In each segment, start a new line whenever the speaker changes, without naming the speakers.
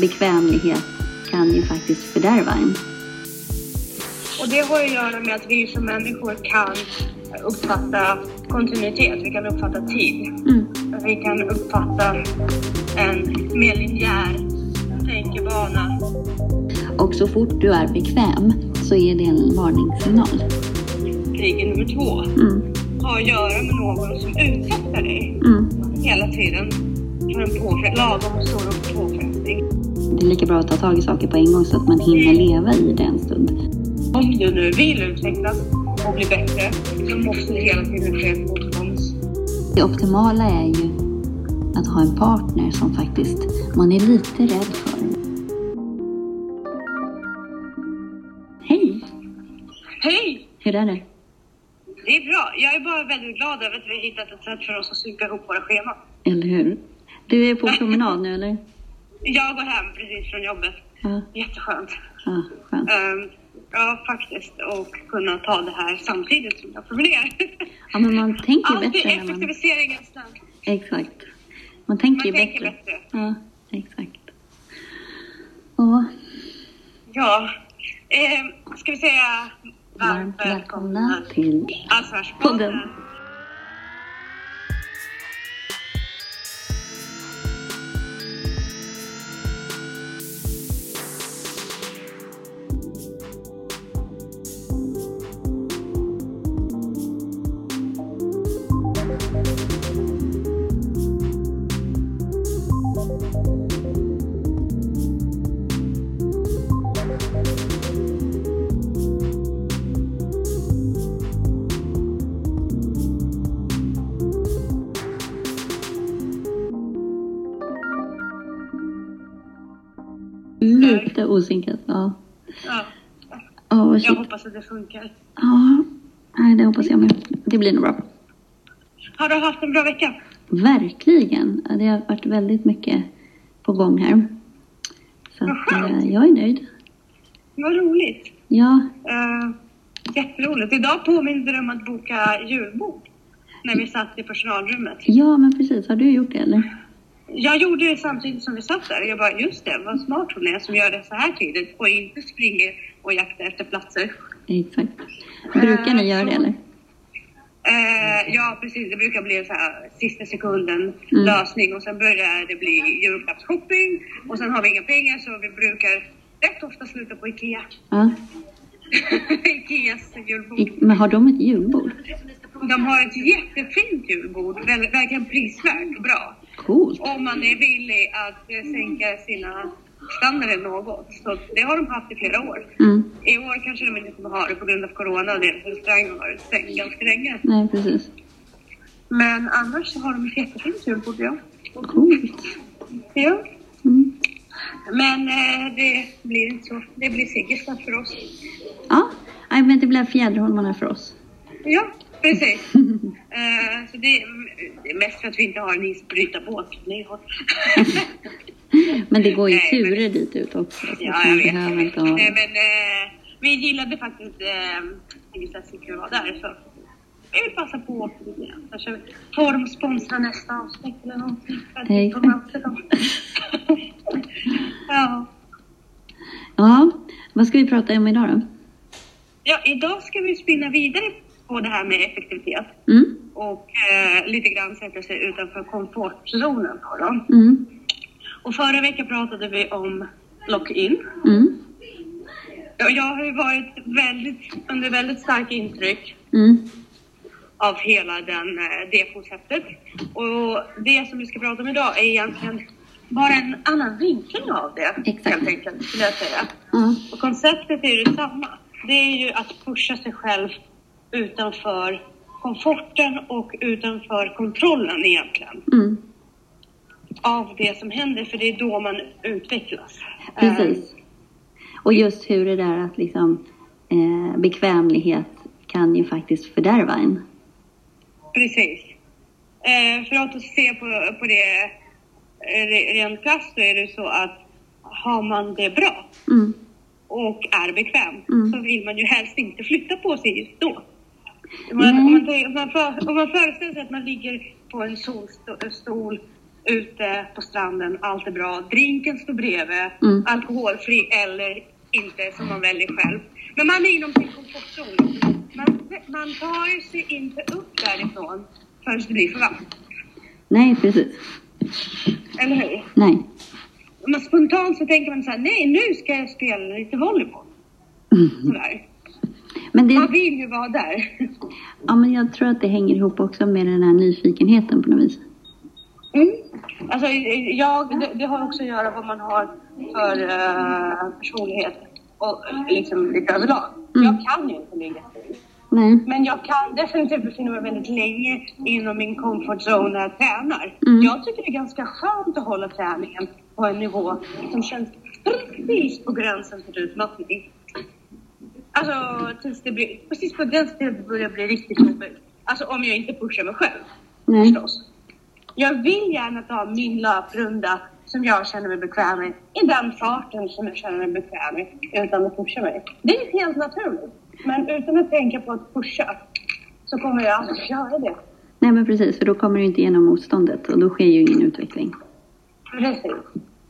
bekvämlighet kan ju faktiskt fördärva en.
Och det har att göra med att vi som människor kan uppfatta kontinuitet, vi kan uppfatta tid.
Mm.
Vi kan uppfatta en mer linjär tänkebana.
Och så fort du är bekväm så är det en varningssignal.
Regel nummer två
Mm.
har att göra med någon som utsätter dig
Mm.
hela tiden för en påfre- lagom stor påfrestning.
Det är lika bra att ta tag i saker på en gång så att man hinner leva i det en stund.
Om du nu vill utvecklas och bli bättre så måste det hela tiden ske ett motstånd.
Det optimala är ju att ha en partner som faktiskt man är lite rädd för. Hej!
Hej!
Hur är det?
Det är bra. Jag är bara väldigt glad över att vi har hittat ett sätt för oss att synka ihop våra scheman.
Eller hur? Du är på promenad nu eller?
Jag går hem precis från jobbet.
Ja,
Jätteskönt.
skönt.
Ehm, ja, faktiskt. Och kunna ta det här samtidigt som jag promenerar.
Ja, men man tänker
Alltid
bättre man...
effektiviseringens land.
Exakt. Man tänker
Man
ju
tänker
bättre.
bättre.
Ja, exakt. Och
Ja. Ehm, ska vi säga
varmt välkomna till
Allsvärspodden.
Osynkat, ja.
Ja,
Åh,
jag
shit.
hoppas att det funkar.
Ja, nej, det hoppas jag med. Det blir nog bra.
Har du haft en bra vecka?
Verkligen. Det har varit väldigt mycket på gång här. Så att, eh, jag är nöjd.
Vad roligt.
Ja,
Uh, jätteroligt. Idag påminde det om att boka julbord när vi satt i personalrummet.
ja, men precis. Har du gjort det eller?
Jag gjorde det samtidigt som vi satt där. Jag bara, just det, vad smart hon är som gör det så här tidigt och inte springer och jaktar efter platser.
Exakt. Brukar ni göra det eller?
Eh, ja, precis. Det brukar bli så här sista sekunden
Mm.
lösning och sen börjar det bli julklappsshopping och sen har vi inga pengar så vi brukar rätt ofta sluta på Ikea.
Ja.
Ikeas julbord.
I- Men har de ett julbord?
De har ett jättefint julbord, verkligen prisvärt och bra.
Coolt.
Om man är villig att eh, sänka sina standarder något. Så det har de haft i flera år.
Mm.
I år kanske de inte kommer ha det på grund av corona och deras restaurang har varit stängd ganska länge.
Nej, precis.
Men annars så har de ett jättefint julbord, ja.
Coolt.
ja.
Mm.
Men eh, det blir inte så. Det blir Segersta för oss.
Ja, men det blir fjäderholmarna för oss.
Ja, precis. Eh, så det, det är mest för att vi inte har en isbrytarbåt.
Men det går ju
Nej, men-
turer dit ut också. Så
Ja, jag vet.
inte ha...
Nej, men eh, vi gillade faktiskt eh, Segersta cykel var där. Så vi vill passa på att åka dit igen. Kanske får de sponsra nästa avsnitt eller någonting. Ja.
Ja, vad ska vi prata om idag då?
ja, idag ska vi spinna vidare på det här med effektivitet.
Mm,
och eh, lite grann sätta sig utanför komfortzonen. Då, då.
mm,
Och förra veckan pratade vi om lock-in.
mm,
jag har ju varit väldigt, under väldigt starkt intryck
mm.
av hela den, eh, det konceptet. Och det som vi ska prata om idag är egentligen bara en annan vinkling av det,
Exakt.
helt enkelt, skulle jag säga.
Ja,
Och konceptet är ju detsamma. Det är ju att pusha sig själv utanför komforten och utanför kontrollen egentligen.
mm,
av det som händer, för det är då man utvecklas.
precis. Och just hur det där att liksom eh, bekvämlighet kan ju faktiskt fördärva en.
Eh, precis. Eh, för att se på, på det eh, rent krasst så är det så att har man det bra
Mm,
och är bekväm
Mm.
så vill man ju helst inte flytta på sig just då. Man, om man, tänker- om man, för, om man föreställer sig att man ligger på en solstol ute på stranden, allt är bra. Drinken står bredvid,
Mm.
alkoholfri eller inte som man väljer själv. Men man är inom sin komfortzon. Man, man tar sig inte upp därifrån förrän det blir för varmt.
Nej, precis.
Eller hur?
Nej.
Men spontant så tänker man så här, nej nu ska jag spela lite volleyboll.
Mm.
Sådär.
Men,
Man
det,
vill ju vara där.
ja, men jag tror att det hänger ihop också med den här nyfikenheten på något vis.
Mm. Alltså, jag, det, det har också att göra vad man har för uh, personlighet och liksom lite överlag.
Mm.
Jag kan ju inte ligga still.
Nej.
Men jag kan definitivt befinna mig väldigt länge inom min comfort zone när jag tränar.
Mm.
Jag tycker det är ganska skönt att hålla träningen på en nivå som känns precis på gränsen till utmattning. Alltså tills det blir, precis på gränsen till att det börjar bli riktigt jobbigt. Alltså om jag inte pushar mig själv
Nej.
förstås. Jag vill gärna ta min löprunda som jag känner mig bekväm med i den farten som jag känner mig bekväm med utan att pusha mig. Det är helt naturligt. Men utan att tänka på att pusha så kommer jag aldrig göra det.
Nej, men precis. För då kommer du inte igenom motståndet och då sker ju ingen utveckling.
Precis.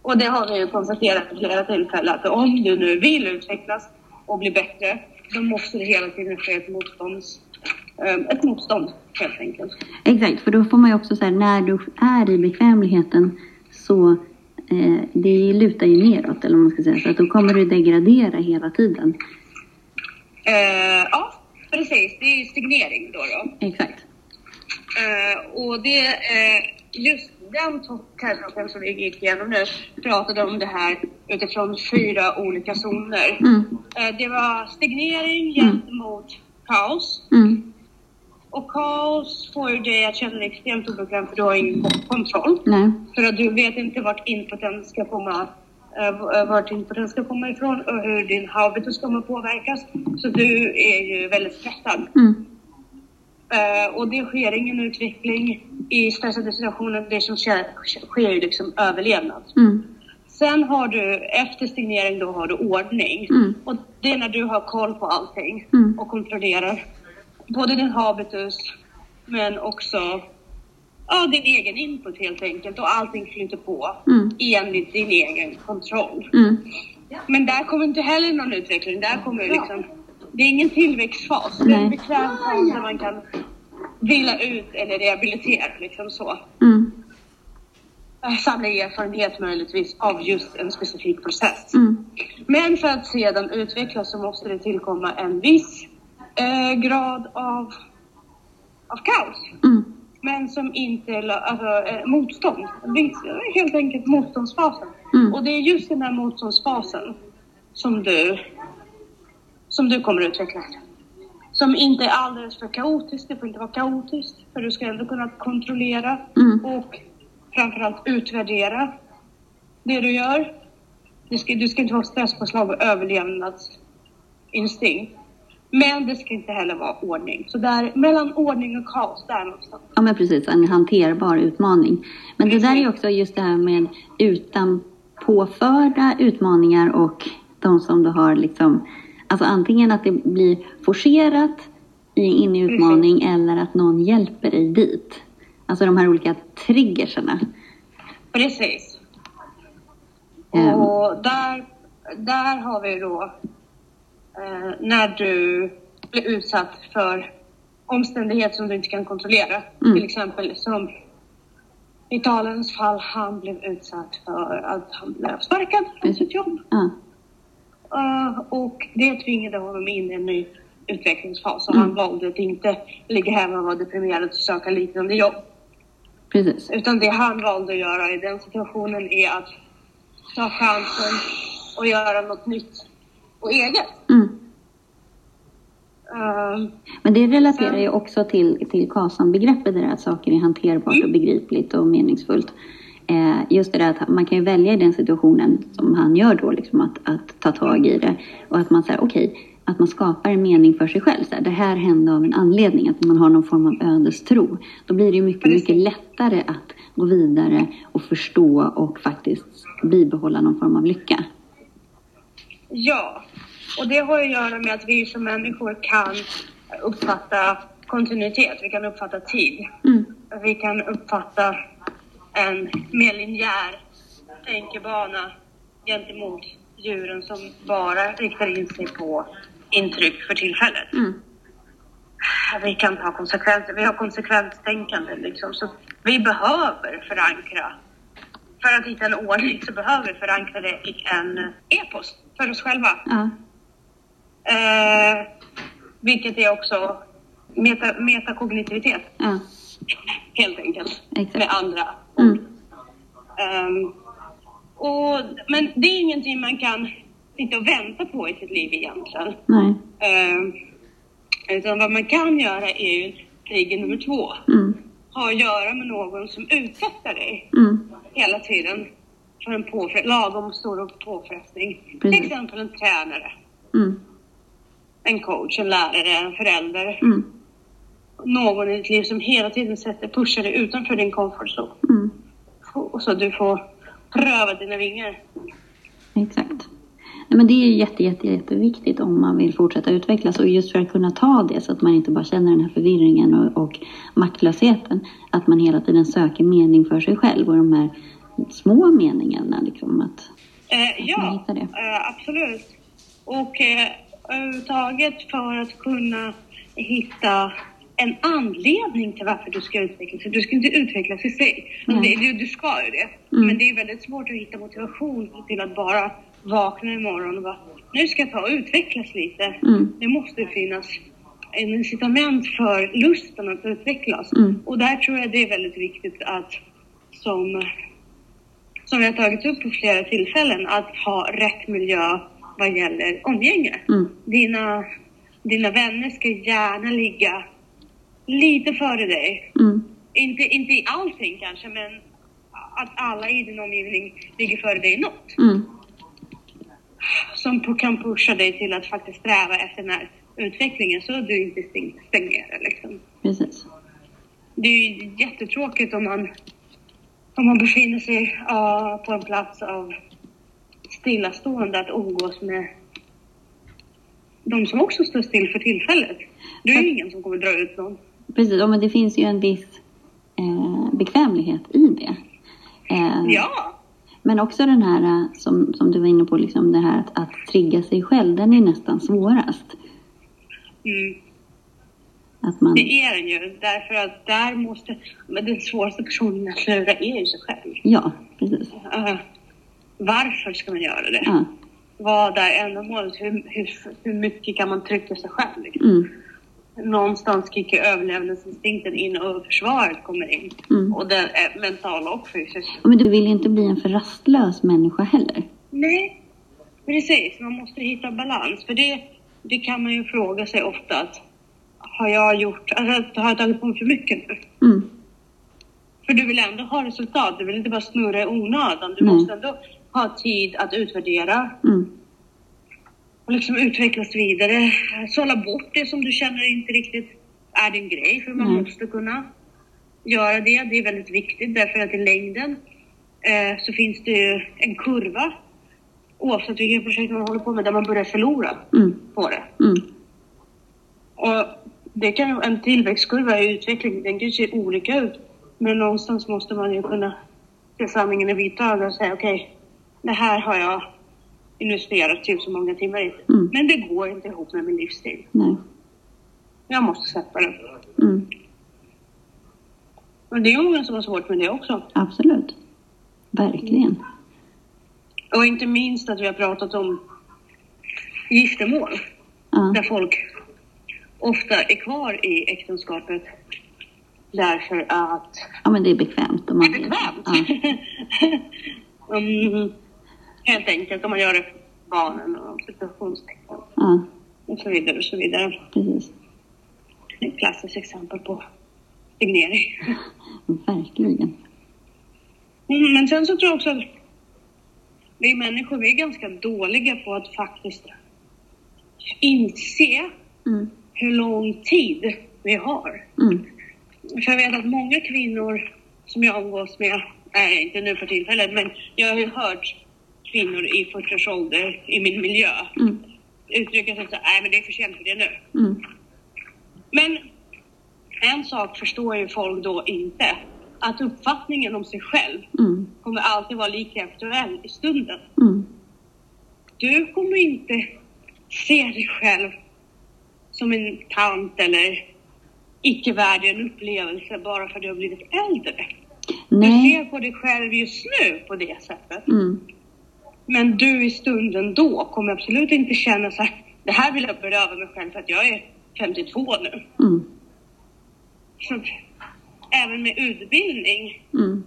Och det har vi ju konstaterat vid flera tillfällen att om du nu vill utvecklas och bli bättre då måste det hela tiden ske ett, motstånds, eh, ett motstånd helt enkelt.
Exakt, för då får man ju också så här, när du är i bekvämligheten så eh, det lutar ju neråt eller man ska säga. Så att då kommer du degradera hela tiden.
Eh, ja, precis. Det är ju stagnering då. då.
Exakt.
Eh, och det, eh, just den terrortoppen som vi gick igenom nu pratade om det här utifrån fyra olika zoner.
Mm.
Eh, det var stagnering gentemot kaos.
Mm.
Och kaos får ju dig att känna dig extremt obekväm för du har ingen kontroll.
Nej.
För att du vet inte vart inputen ska komma, eh, vart inputen ska komma ifrån och hur din habitus kommer påverkas. Så du är ju väldigt stressad.
Mm.
Eh, och det sker ingen utveckling i stressade situationer. Det som sker, sker ju liksom överlevnad.
Mm.
Sen har du, efter signering då har du ordning.
Mm.
Och det är när du har koll på allting
Mm.
och kontrollerar både din habitus men också ja, din egen input helt enkelt och allting flyter på
Mm.
enligt din egen kontroll.
Mm.
Men där kommer inte heller någon utveckling. Där kommer liksom, det är ingen tillväxtfas. Det är en bekväm fas där man kan vila ut eller rehabilitera liksom så.
Mm.
Eh, Samla erfarenhet möjligtvis av just en specifik process.
Mm.
Men för att sedan utvecklas så måste det tillkomma en viss eh, grad av, av kaos.
Mm.
Men som inte, alltså eh, motstånd. Helt enkelt motståndsfasen.
Mm.
Och det är just den här motståndsfasen som du, som du kommer att utveckla. Som inte är alldeles för kaotiskt. Det får inte vara kaotiskt. För du ska ändå kunna kontrollera
Mm.
och framförallt utvärdera det du gör. Du ska, du ska inte vara stresspåslag och överlevnadsinstinkt. Men det ska inte heller vara ordning. Så där, mellan ordning och kaos, där någonstans.
Ja men precis, en hanterbar utmaning. Men det där är också just det här med utan påförda utmaningar och de som du har liksom, alltså antingen att det blir forcerat i in i utmaning eller att någon hjälper dig dit. Alltså de här olika triggerserna.
Precis.
Ehm.
Och där, där har vi då eh, när du blir utsatt för omständigheter som du inte kan kontrollera.
Mm.
Till exempel som i talens fall, han blev utsatt för att han blev sparkad från sitt jobb.
Ja.
Eh, och det tvingade honom in i en ny utvecklingsfas och
Mm.
han valde att inte ligga hemma och vara deprimerad och söka liknande jobb.
Precis.
Utan det han valde att göra i den situationen är att ta chansen och göra något nytt och eget.
Mm.
Ehm,
Men det relaterar ju också till, till KASAM-begreppet, där att saker är hanterbart och begripligt och meningsfullt. Eh, just det där att man kan ju välja i den situationen som han gör då, liksom att, att ta tag i det. Och att man säger okej, att man skapar en mening för sig själv. Så här, det här hände av en anledning, att man har någon form av ödestro. Då blir det ju mycket, mycket lättare att gå vidare och förstå och faktiskt bibehålla någon form av lycka.
ja, och det har att göra med att vi som människor kan uppfatta kontinuitet, vi kan uppfatta tid.
Mm.
Vi kan uppfatta en mer linjär tänkebana gentemot djuren som bara riktar in sig på intryck för tillfället.
Mm.
Vi kan ta konsekvenser, vi har konsekvenstänkande liksom, så vi behöver förankra. För att hitta en ordning så behöver vi förankra det i en epos för oss själva.
Ja.
Eh, vilket är också meta, metakognitivitet,
Ja.
helt enkelt.
Exakt.
Med andra
Mm.
Ehm, och, men det är ingenting man kan sitta och vänta på i sitt liv egentligen.
Nej.
Ehm, utan vad man kan göra är ju steg nummer två.
Mm.
Ha att göra med någon som utsätter dig
Mm.
hela tiden för en påfre- lagom stor påfrestning.
Precis.
Till exempel en tränare,
Mm.
en coach, en lärare, en förälder.
Mm.
Någon i ditt liv som hela tiden sätter, pushar dig utanför din comfort zone.
Mm.
Och så du får pröva dina vingar.
Exakt. Nej, men det är jätte, jätte, jätteviktigt om man vill fortsätta utvecklas och just för att kunna ta det så att man inte bara känner den här förvirringen och, och maktlösheten. Att man hela tiden söker mening för sig själv och de här små meningarna liksom att
Eh,
man
ja, eh, absolut. Och eh, överhuvudtaget för att kunna hitta en anledning till varför du ska utvecklas. Du ska inte utvecklas i sig.
Nej.
det, du, du ska ju det.
Mm.
Men det är väldigt svårt att hitta motivation till att bara vakna imorgon och bara nu ska jag ta och utvecklas lite.
Mm.
Det måste finnas en incitament för lusten att utvecklas.
Mm.
Och där tror jag det är väldigt viktigt att som som vi har tagit upp på flera tillfällen, att ha rätt miljö vad gäller umgänge.
Mm.
Dina, dina vänner ska gärna ligga lite före dig.
Mm.
Inte, inte i allting kanske, men att alla i din omgivning ligger före dig i något.
Mm.
Som kan pusha dig till att faktiskt sträva efter den här utvecklingen så att du inte stagnerar. Liksom.
Precis.
Det är ju jättetråkigt om man, om man befinner sig ja, på en plats av stillastående att umgås med de som också står still för tillfället. Det är ju ingen som kommer dra ut någon.
Precis, men det finns ju en viss eh, bekvämlighet i det. Eh,
Ja,
Men också den här eh, som, som du var inne på, liksom det här att, att trigga sig själv, den är nästan svårast.
mm,
man,
det är den ju. Därför att där måste... Men den svåraste personen att lura är ju sig själv.
ja, precis.
Uh, varför ska man göra det?
Ja.
Vad är ändamålet? Hur, hur, hur mycket kan man trycka sig själv? Liksom?
Mm,
någonstans kickar överlevnadsinstinkten in och försvaret kommer in.
Mm.
Och den är mental och fysisk.
Ja, Men du vill ju inte bli en för rastlös människa heller.
Nej, precis. Man måste hitta balans. För det, det kan man ju fråga sig ofta att har jag gjort, alltså, har jag tagit på mig för mycket nu?
Mm,
För du vill ändå ha resultat. Du vill inte bara snurra i onödan. Du
Nej.
måste ändå ha tid att utvärdera
mm,
och liksom utvecklas vidare. Sålla bort det som du känner inte riktigt är din grej, för man
Nej.
måste kunna göra det. Det är väldigt viktigt därför att i längden eh, så finns det ju en kurva oavsett vilket projekt man håller på med där man börjar förlora
mm,
på det.
mm,
Och det kan en tillväxtkurva i utveckling, den kan ju se olika ut. Men någonstans måste man ju kunna se sanningen i vitögat och säga okej, det här har jag investerat så många timmar i.
Mm.
Men det går inte ihop med min livsstil.
nej,
Jag måste släppa det.
mm,
Och det är många som har svårt med det också.
absolut. Verkligen.
Och inte minst att vi har pratat om giftermål.
Ja,
Där folk ofta är kvar i äktenskapet därför att
ja men det är bekvämt. Om
det
man
är bekvämt.
Ja,
mm, helt enkelt om man gör det för barnen och situationstecken
ja,
och så vidare och så vidare.
precis.
Ett klassiskt exempel på signering.
Verkligen.
Mm, men sen så tror jag också att vi människor, vi är ganska dåliga på att faktiskt inse
Mm,
hur lång tid vi har.
mm,
För jag vet att många kvinnor som jag umgås med, nej inte nu för tillfället, men jag har ju hört kvinnor i 40 ålder i min miljö
mm,
uttrycka sig så nej men det är för sent för det nu.
mm,
Men en sak förstår ju folk då inte. att uppfattningen om sig själv
Mm.
kommer alltid vara lika aktuell i stunden.
Mm.
Du kommer inte se dig själv som en tant eller icke värd en upplevelse bara för att du har blivit äldre. Du
Nej.
ser på dig själv just nu på det sättet.
Mm.
Men du i stunden då kommer absolut inte känna så här, det här vill jag beröva mig själv för att jag är 52 nu.
Mm.
Så även med utbildning,
Mm.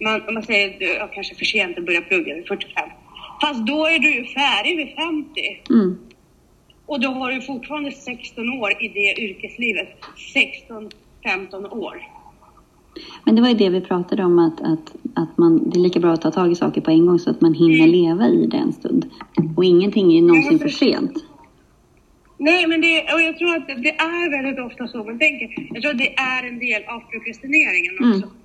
man, man säger att du är kanske för sent att börja plugga vid 45. Fast då är du ju färdig vid 50.
Mm.
Och då har du fortfarande 16 år i det yrkeslivet. 16-15 år.
Men det var ju det vi pratade om att, att, att man, det är lika bra att ta tag i saker på en gång så att man hinner leva i det en stund. Och ingenting är ju någonsin för sent.
Nej, men det, och jag tror att det är väldigt ofta så man tänker. Jag tror att det är en del av prokrastineringen också.
Mm.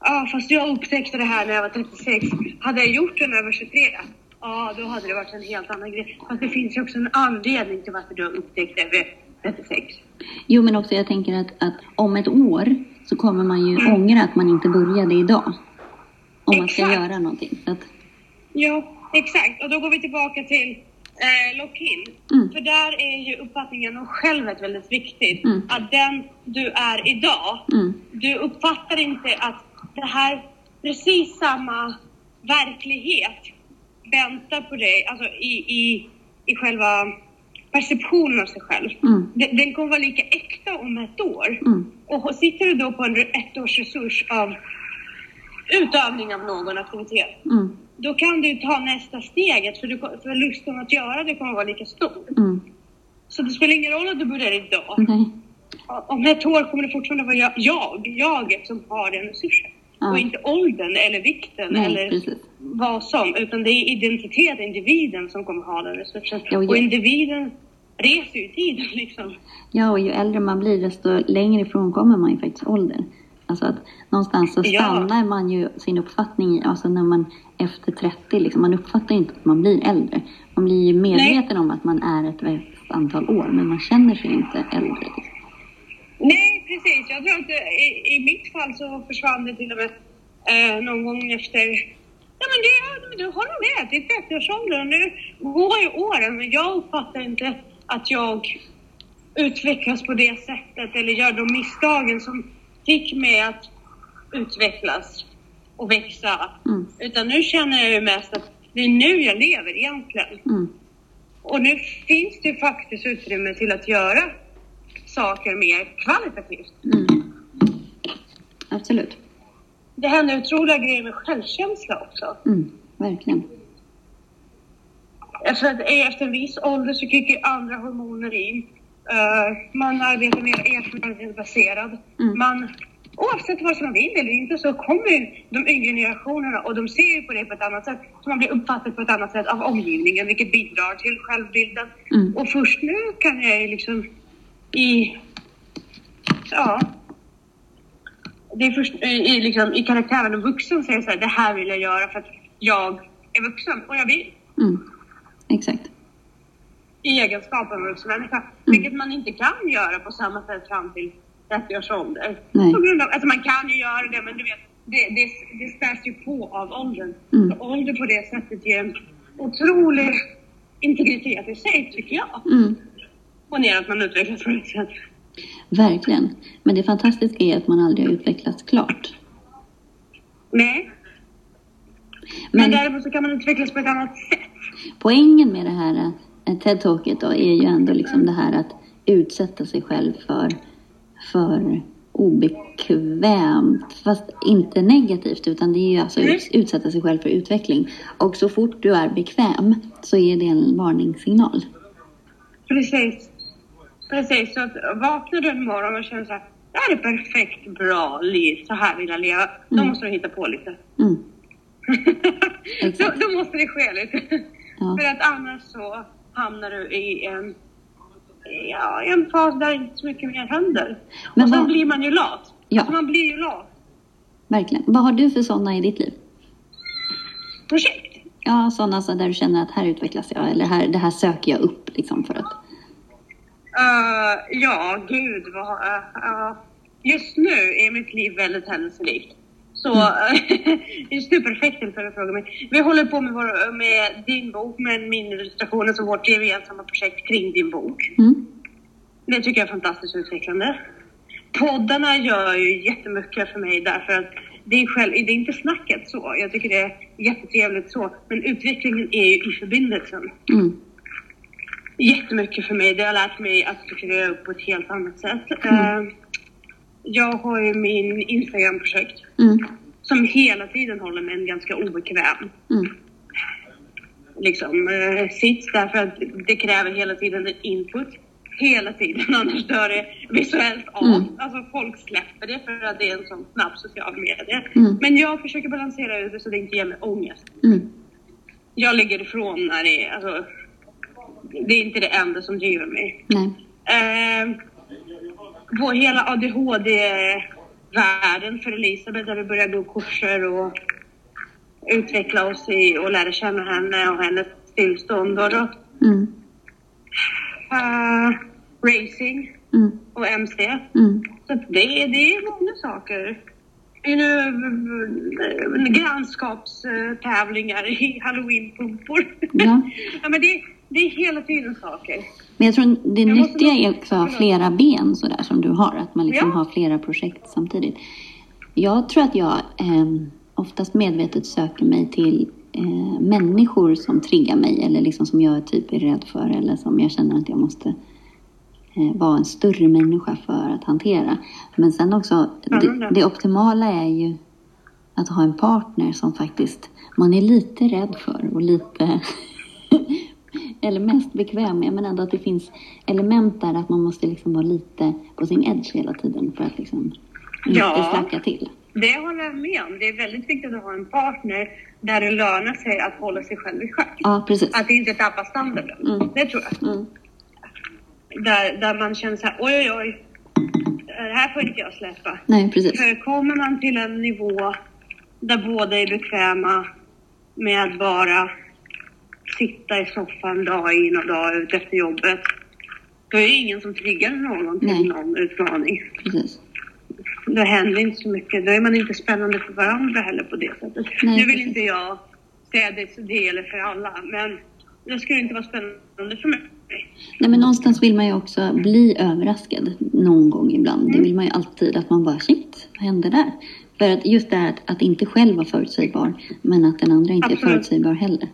Ja, fast jag upptäckte det här när jag var 36. Hade jag gjort den över 23, ja då hade det varit en helt annan grej. Fast det finns ju också en anledning till varför du har upptäckt det vid 36.
Jo, men också jag tänker att, att om ett år så kommer man ju
Mm.
ångra att man inte började idag. Om man ska
Exakt.
göra någonting. Så att,
Ja, exakt. Och då går vi tillbaka till eh, lock-in.
Mm.
För där är ju uppfattningen om självet väldigt viktigt.
Mm.
Att den du är idag,
mm,
du uppfattar inte att det här precis samma verklighet väntar på dig, alltså i, i, i själva perceptionen av sig själv.
mm,
Den, den kommer vara lika äkta om ett år.
mm,
Och sitter du då på en ettårsresurs av utövning av någon aktivitet,
mm,
då kan du ta nästa steget för, du, för lusten att göra det kommer vara lika stor.
mm.
Så det spelar ingen roll att du börjar idag.
Nej.
Om ett år kommer det fortfarande vara jag, jag jaget som har den resursen. Och inte åldern eller vikten
Nej,
eller
precis.
vad som. Utan det är identitet, individen som kommer ha den resursen.
Ja, och
individen reser ju tiden liksom.
Ja, och ju äldre man blir desto längre ifrån kommer man ju faktiskt ålder. Alltså att någonstans så
Ja.
stannar man ju sin uppfattning i, alltså när man efter 30, liksom, man uppfattar inte att man blir äldre. Man blir ju medveten om att man är ett visst antal år, men man känner sig inte äldre. Liksom.
Nej, precis. Jag tror att i, i mitt fall så försvann det till och med eh, någon gång efter... Ja, men det, ja, du håller med. Det är 30-årsåldern. Nu går ju åren, men jag uppfattar inte att jag utvecklas på det sättet eller gör de misstagen som fick mig att utvecklas och växa.
Mm.
Utan nu känner jag ju mest att det är nu jag lever egentligen.
Mm.
Och nu finns det faktiskt utrymme till att göra saker mer kvalitativt.
Mm. Absolut.
Det händer otroliga grejer med självkänsla också.
Mm. Verkligen.
Efter, att, efter en viss ålder så kickar andra hormoner in. Eh, man arbetar mer erfarenhetsbaserad.
Mm.
Man, oavsett vad som man vill eller inte så kommer de yngre generationerna och de ser ju på det på ett annat sätt. Så man blir uppfattad på ett annat sätt av omgivningen vilket bidrar till självbilden.
Mm.
Och först nu kan jag ju liksom i... Ja. Det är först i, liksom, i karaktären av vuxen säger så här, det här vill jag göra för att jag är vuxen och jag vill.
Mm. Exakt.
I egenskap av vuxen människa. Vilket man inte kan göra på samma sätt fram till 30 års ålder.
Nej.
På grund av, alltså man kan ju göra det men du vet, det, det, det späs ju på av åldern.
Mm.
Så ålder på det sättet ger en otrolig integritet i sig tycker jag.
Mm.
Och ner att man utvecklas på det sättet.
Verkligen. Men det fantastiska är att man aldrig har utvecklats klart.
Nej. Men,
Men
däremot så kan man utvecklas på ett annat sätt.
Poängen med det här eh, TED-talket då är ju ändå liksom det här att utsätta sig själv för, för obekvämt, fast inte negativt utan det är ju alltså
Mm.
ut, utsätta sig själv för utveckling. Och så fort du är bekväm så är det en varningssignal.
Precis. Precis. Så att vaknar du en morgon och känner så här, det här är perfekt bra liv, så här vill jag leva. Då
Mm.
måste du hitta på lite.
Mm.
då, då måste det ske lite.
Ja.
För att annars så hamnar du i en, ja, en fas där inte så mycket mer händer.
Men
och sen
vad-
blir man ju lat.
Ja.
Alltså man blir ju lat.
Verkligen. Vad har du för sådana i ditt liv?
Projekt.
Ja, sådana så där du känner att här utvecklas jag eller här, det här söker jag upp liksom för att...
Uh, ja, gud vad... Uh, uh, just nu är mitt liv väldigt händelserikt. Så mm. just nu perfekt tillfälle att fråga mig. Vi håller på med, vår, med din bok, med min illustration, alltså vårt gemensamma projekt kring din bok. Mm. Det tycker jag är fantastiskt utvecklande. Poddarna gör ju jättemycket för mig därför att det är, själv, det är inte snacket så. Jag tycker det är jättetrevligt så. Men utvecklingen är ju i förbindelsen. Mm. Jättemycket för mig. Det har lärt mig att strukturera upp på ett helt annat sätt. Mm. Jag har ju min Instagram-projekt mm. som hela tiden håller mig ganska obekväm. Mm. Liksom, uh, sits därför att det kräver hela tiden en input hela tiden, annars dör det visuellt av. Mm. Alltså folk släpper det för att det är en sån snabb social medie. Mm. Men jag försöker balansera ut det så det inte ger mig ångest. Mm. Jag lägger ifrån när det är, alltså, det är inte det enda som driver mig. Eh, vår hela ADHD-världen för Elisabeth där vi började gå kurser och utveckla oss i och lära känna henne och hennes tillstånd. Och då, mm. uh, racing mm. och MC. Mm. Så det, det är många saker. Grannskapstävlingar i halloweenpumpor. Ja. ja, men det, det är hela tiden saker.
Men jag tror det jag nyttiga är också att ha flera ben sådär som du har. Att man liksom ja. har flera projekt samtidigt. Jag tror att jag eh, oftast medvetet söker mig till eh, människor som triggar mig eller liksom som jag typ är rädd för eller som jag känner att jag måste Eh, vara en större människa för att hantera. Men sen också, det, det, optimala är ju att ha en partner som faktiskt man är lite rädd för och lite eller mest bekväm med, men ändå att det finns element där att man måste liksom vara lite på sin edge hela tiden för att liksom ja, inte slacka till.
Det håller jag med om. Det är väldigt viktigt att ha en partner där det lönar sig att hålla sig själv i schack.
Ja, precis.
Att inte tappa standarden. Mm. Det tror jag. Mm där, där man känner så här, oj oj oj, det här får inte jag släppa.
Nej, precis.
För kommer man till en nivå där båda är bekväma med att bara sitta i soffan dag in och dag ut efter jobbet, då är det ingen som triggar någon till någon utmaning. Precis. Då händer inte så mycket. Då är man inte spännande för varandra heller på det sättet. Nej, nu vill precis. inte jag säga det, det gäller för alla, men det skulle inte vara spännande för mig.
Nej, men någonstans vill man ju också bli överraskad någon gång ibland. Mm. Det vill man ju alltid, att man bara shit, vad hände där? För att just det här att, att inte själv vara förutsägbar, men att den andra inte Absolut. är förutsägbar heller.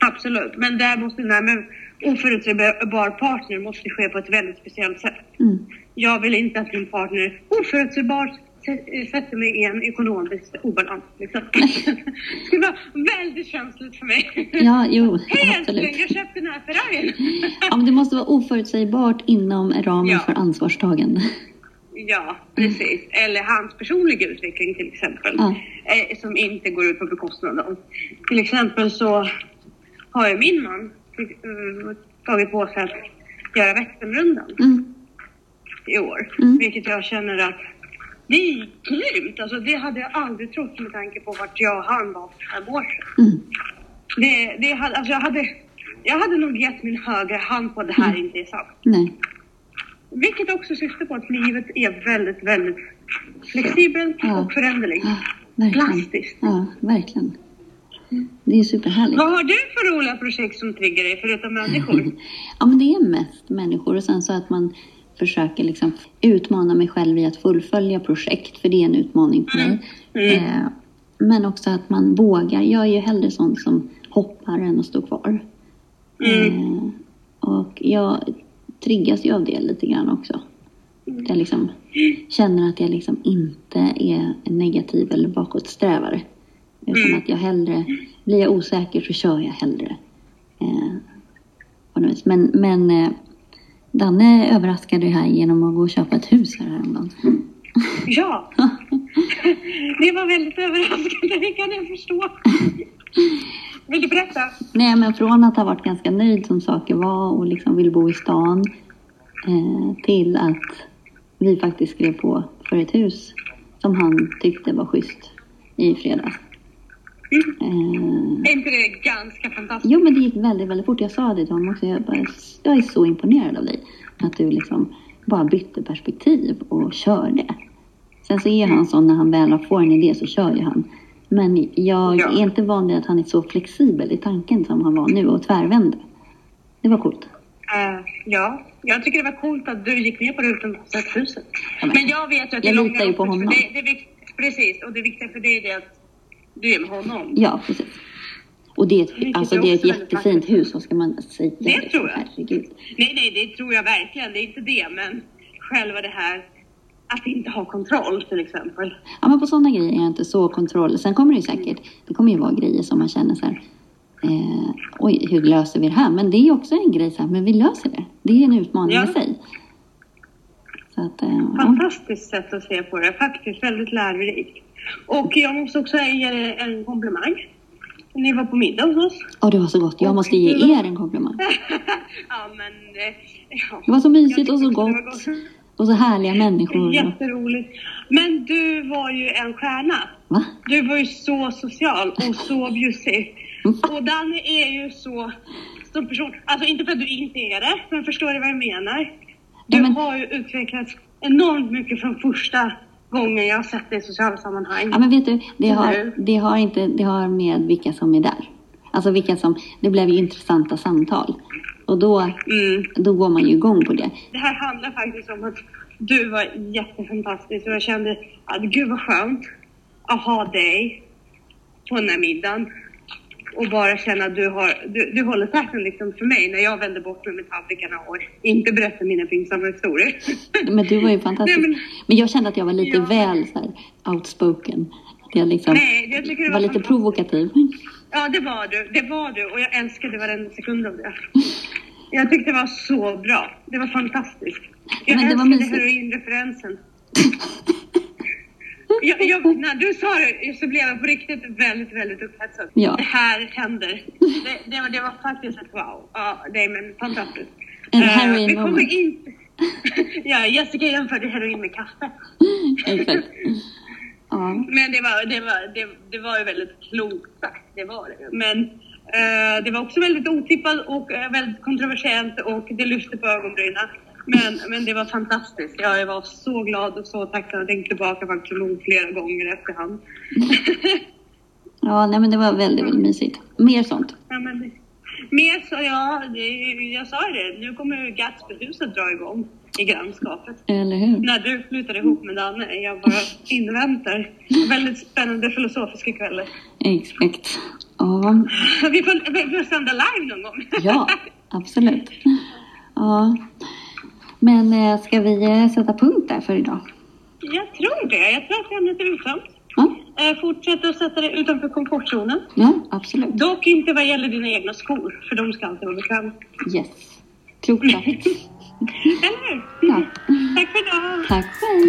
Absolut, men där måste här med oförutsägbar partner måste ske på ett väldigt speciellt sätt. Mm. Jag vill inte att min partner oförutsägbart sätter mig i en ekonomisk obalans. Liksom. det var väldigt känsligt för mig.
Ja, jo,
Hej absolut. jag köpte den här Ferrarin.
ja, men det måste vara oförutsägbart inom ramen ja. för ansvarstagande.
Ja, precis. Eller hans personliga utveckling till exempel. Ja. Eh, som inte går ut på bekostnad av. Till exempel så har ju min man eh, tagit på sig att göra Vätternrundan mm. i år. Mm. Vilket jag känner att det är grymt! Alltså, det hade jag aldrig trott med tanke på vart jag och han var för fem år sedan. Mm. Det, det alltså jag, hade, jag hade nog gett min högra hand på att det här mm. inte är sant. Nej. Vilket också syftar på att livet är väldigt, väldigt flexibelt ja. och föränderligt. Ja, Plastiskt.
Ja, verkligen. Det är superhärligt.
Vad har du för roliga projekt som triggar dig förutom människor?
ja, men det är mest människor och sen så att man försöker liksom utmana mig själv i att fullfölja projekt, för det är en utmaning för mig. Mm. Eh, men också att man vågar. Jag är ju hellre sån som hoppar än att stå kvar. Mm. Eh, och jag triggas ju av det lite grann också. Jag liksom känner att jag liksom inte är negativ eller bakåtsträvare. Utan mm. att jag hellre, blir jag osäker så kör jag hellre. Eh, men, men eh, Danne överraskade här genom att gå och köpa ett hus här häromdagen.
Ja, det var väldigt överraskande, det kan jag förstå. Vill du berätta?
Nej, men från att ha varit ganska nöjd som saker var och liksom vill bo i stan eh, till att vi faktiskt skrev på för ett hus som han tyckte var schysst i fredags.
Mm. Är inte det ganska fantastiskt?
Jo, men det gick väldigt, väldigt fort. Jag sa det till honom också. Jag, bara, jag är så imponerad av dig. Att du liksom bara bytte perspektiv och körde. Sen så är han sån när han väl får en idé så kör ju han. Men jag
Ja.
är inte van vid att han är så flexibel i tanken som han var nu och tvärvände. Det var coolt.
Eh, ja, jag tycker det var coolt att du gick med på det utan att sätta huset.
Men-
jag vet ju att
Jag
det långa
litar ju på honom.
det vikt, precis, och det viktiga för dig är att du är med honom.
Ja, precis. Och det är ett, alltså, det är ett jättefint hus, vad ska man säga?
Det tror jag.
Herregud.
Nej, nej, det tror jag verkligen. Det är inte det, men själva det här att inte ha kontroll till exempel.
Ja, men på sådana grejer är jag inte så kontroll. Sen kommer det ju säkert, det kommer ju vara grejer som man känner så här, eh, oj, hur löser vi det här? Men det är också en grej så här, men vi löser det. Det är en utmaning
Ja.
i sig. Så att, eh.
Fantastiskt sätt att se på det. Faktiskt väldigt lärorikt. Och jag måste också ge er en komplimang. Ni var på middag hos oss.
Åh, det var så gott. Jag måste ge er en komplimang.
ja, men... eh, Ja.
Det var så mysigt och så gott.
var
Och så härliga människor.
Jätteroligt. Men du var ju en stjärna.
Va?
Du var ju så social och så bjussig. Och Danny är ju så som person. Alltså inte för att du inte är det, men förstår du vad jag menar? Du
Ja, men-
har ju utvecklats enormt mycket från första gången jag har sett dig i sociala sammanhang.
Ja, men vet du, det har, det har inte, det har med vilka som är där. Alltså vilka som, det blev ju intressanta samtal. Och då,
Mm.
då går man ju igång på det.
Det här handlar faktiskt om att du var jättefantastisk och jag kände att gud vad skönt att ha dig på den här middagen. Och bara känna att du, har, du, du håller täten liksom för mig när jag vänder bort mig med tallrikarna och inte berättar mina pinsamma historier.
Men du var ju fantastisk.
Nej,
men...
men-
jag kände att jag var lite
Ja.
väl så här, outspoken. Jag liksom
Nej, jag tycker det
var
var
lite provokativ.
Ja, det var du. Det var du och jag älskade varenda sekund av det. Jag tyckte det var så bra. Det var fantastiskt. Jag
Men det
älskade heroinreferensen. Jag, jag, när du sa det så blev jag på riktigt väldigt, väldigt upphetsad.
Ja.
Det här händer. Det, det, var, det var faktiskt ett wow. Ja, nej men fantastiskt.
En
Eh,
heroin
vi kommer
moment.
inte... ja, Jessica jämförde heroin med kaffe.
Exakt. Ja.
Men det var, det var, det, det var ju väldigt klokt sagt, det var det. Men eh, det var också väldigt otippat och eh, väldigt kontroversiellt och det lyfte på ögonbrynen. Men, men det var fantastiskt. Jag var så glad och så tacksam. Jag tänkte tillbaka faktiskt nog flera gånger efterhand.
ja, nej men det var väldigt, väldigt mysigt. Mer sånt.
ja, men, mer så ja, det, jag sa det. Nu kommer Gatsbyhuset dra igång i grannskapet.
Eller hur?
När du flyttar ihop med Danne. Jag bara inväntar. Väldigt spännande filosofiska kvällar.
Exakt. Ja,
Vi får, vi får sända live någon gång.
ja absolut. Ja. Men eh, ska vi eh, sätta punkt där för idag?
Jag tror det. Jag tror att ämnet är uttömt.
Ja.
Eh, fortsätt att sätta dig utanför komfortzonen.
Ja, absolut.
Dock inte vad gäller dina egna skor, för de ska alltid vara bekväma.
Yes. Klokt sagt. Eller hur? Ja. Tack för idag. Tack själv.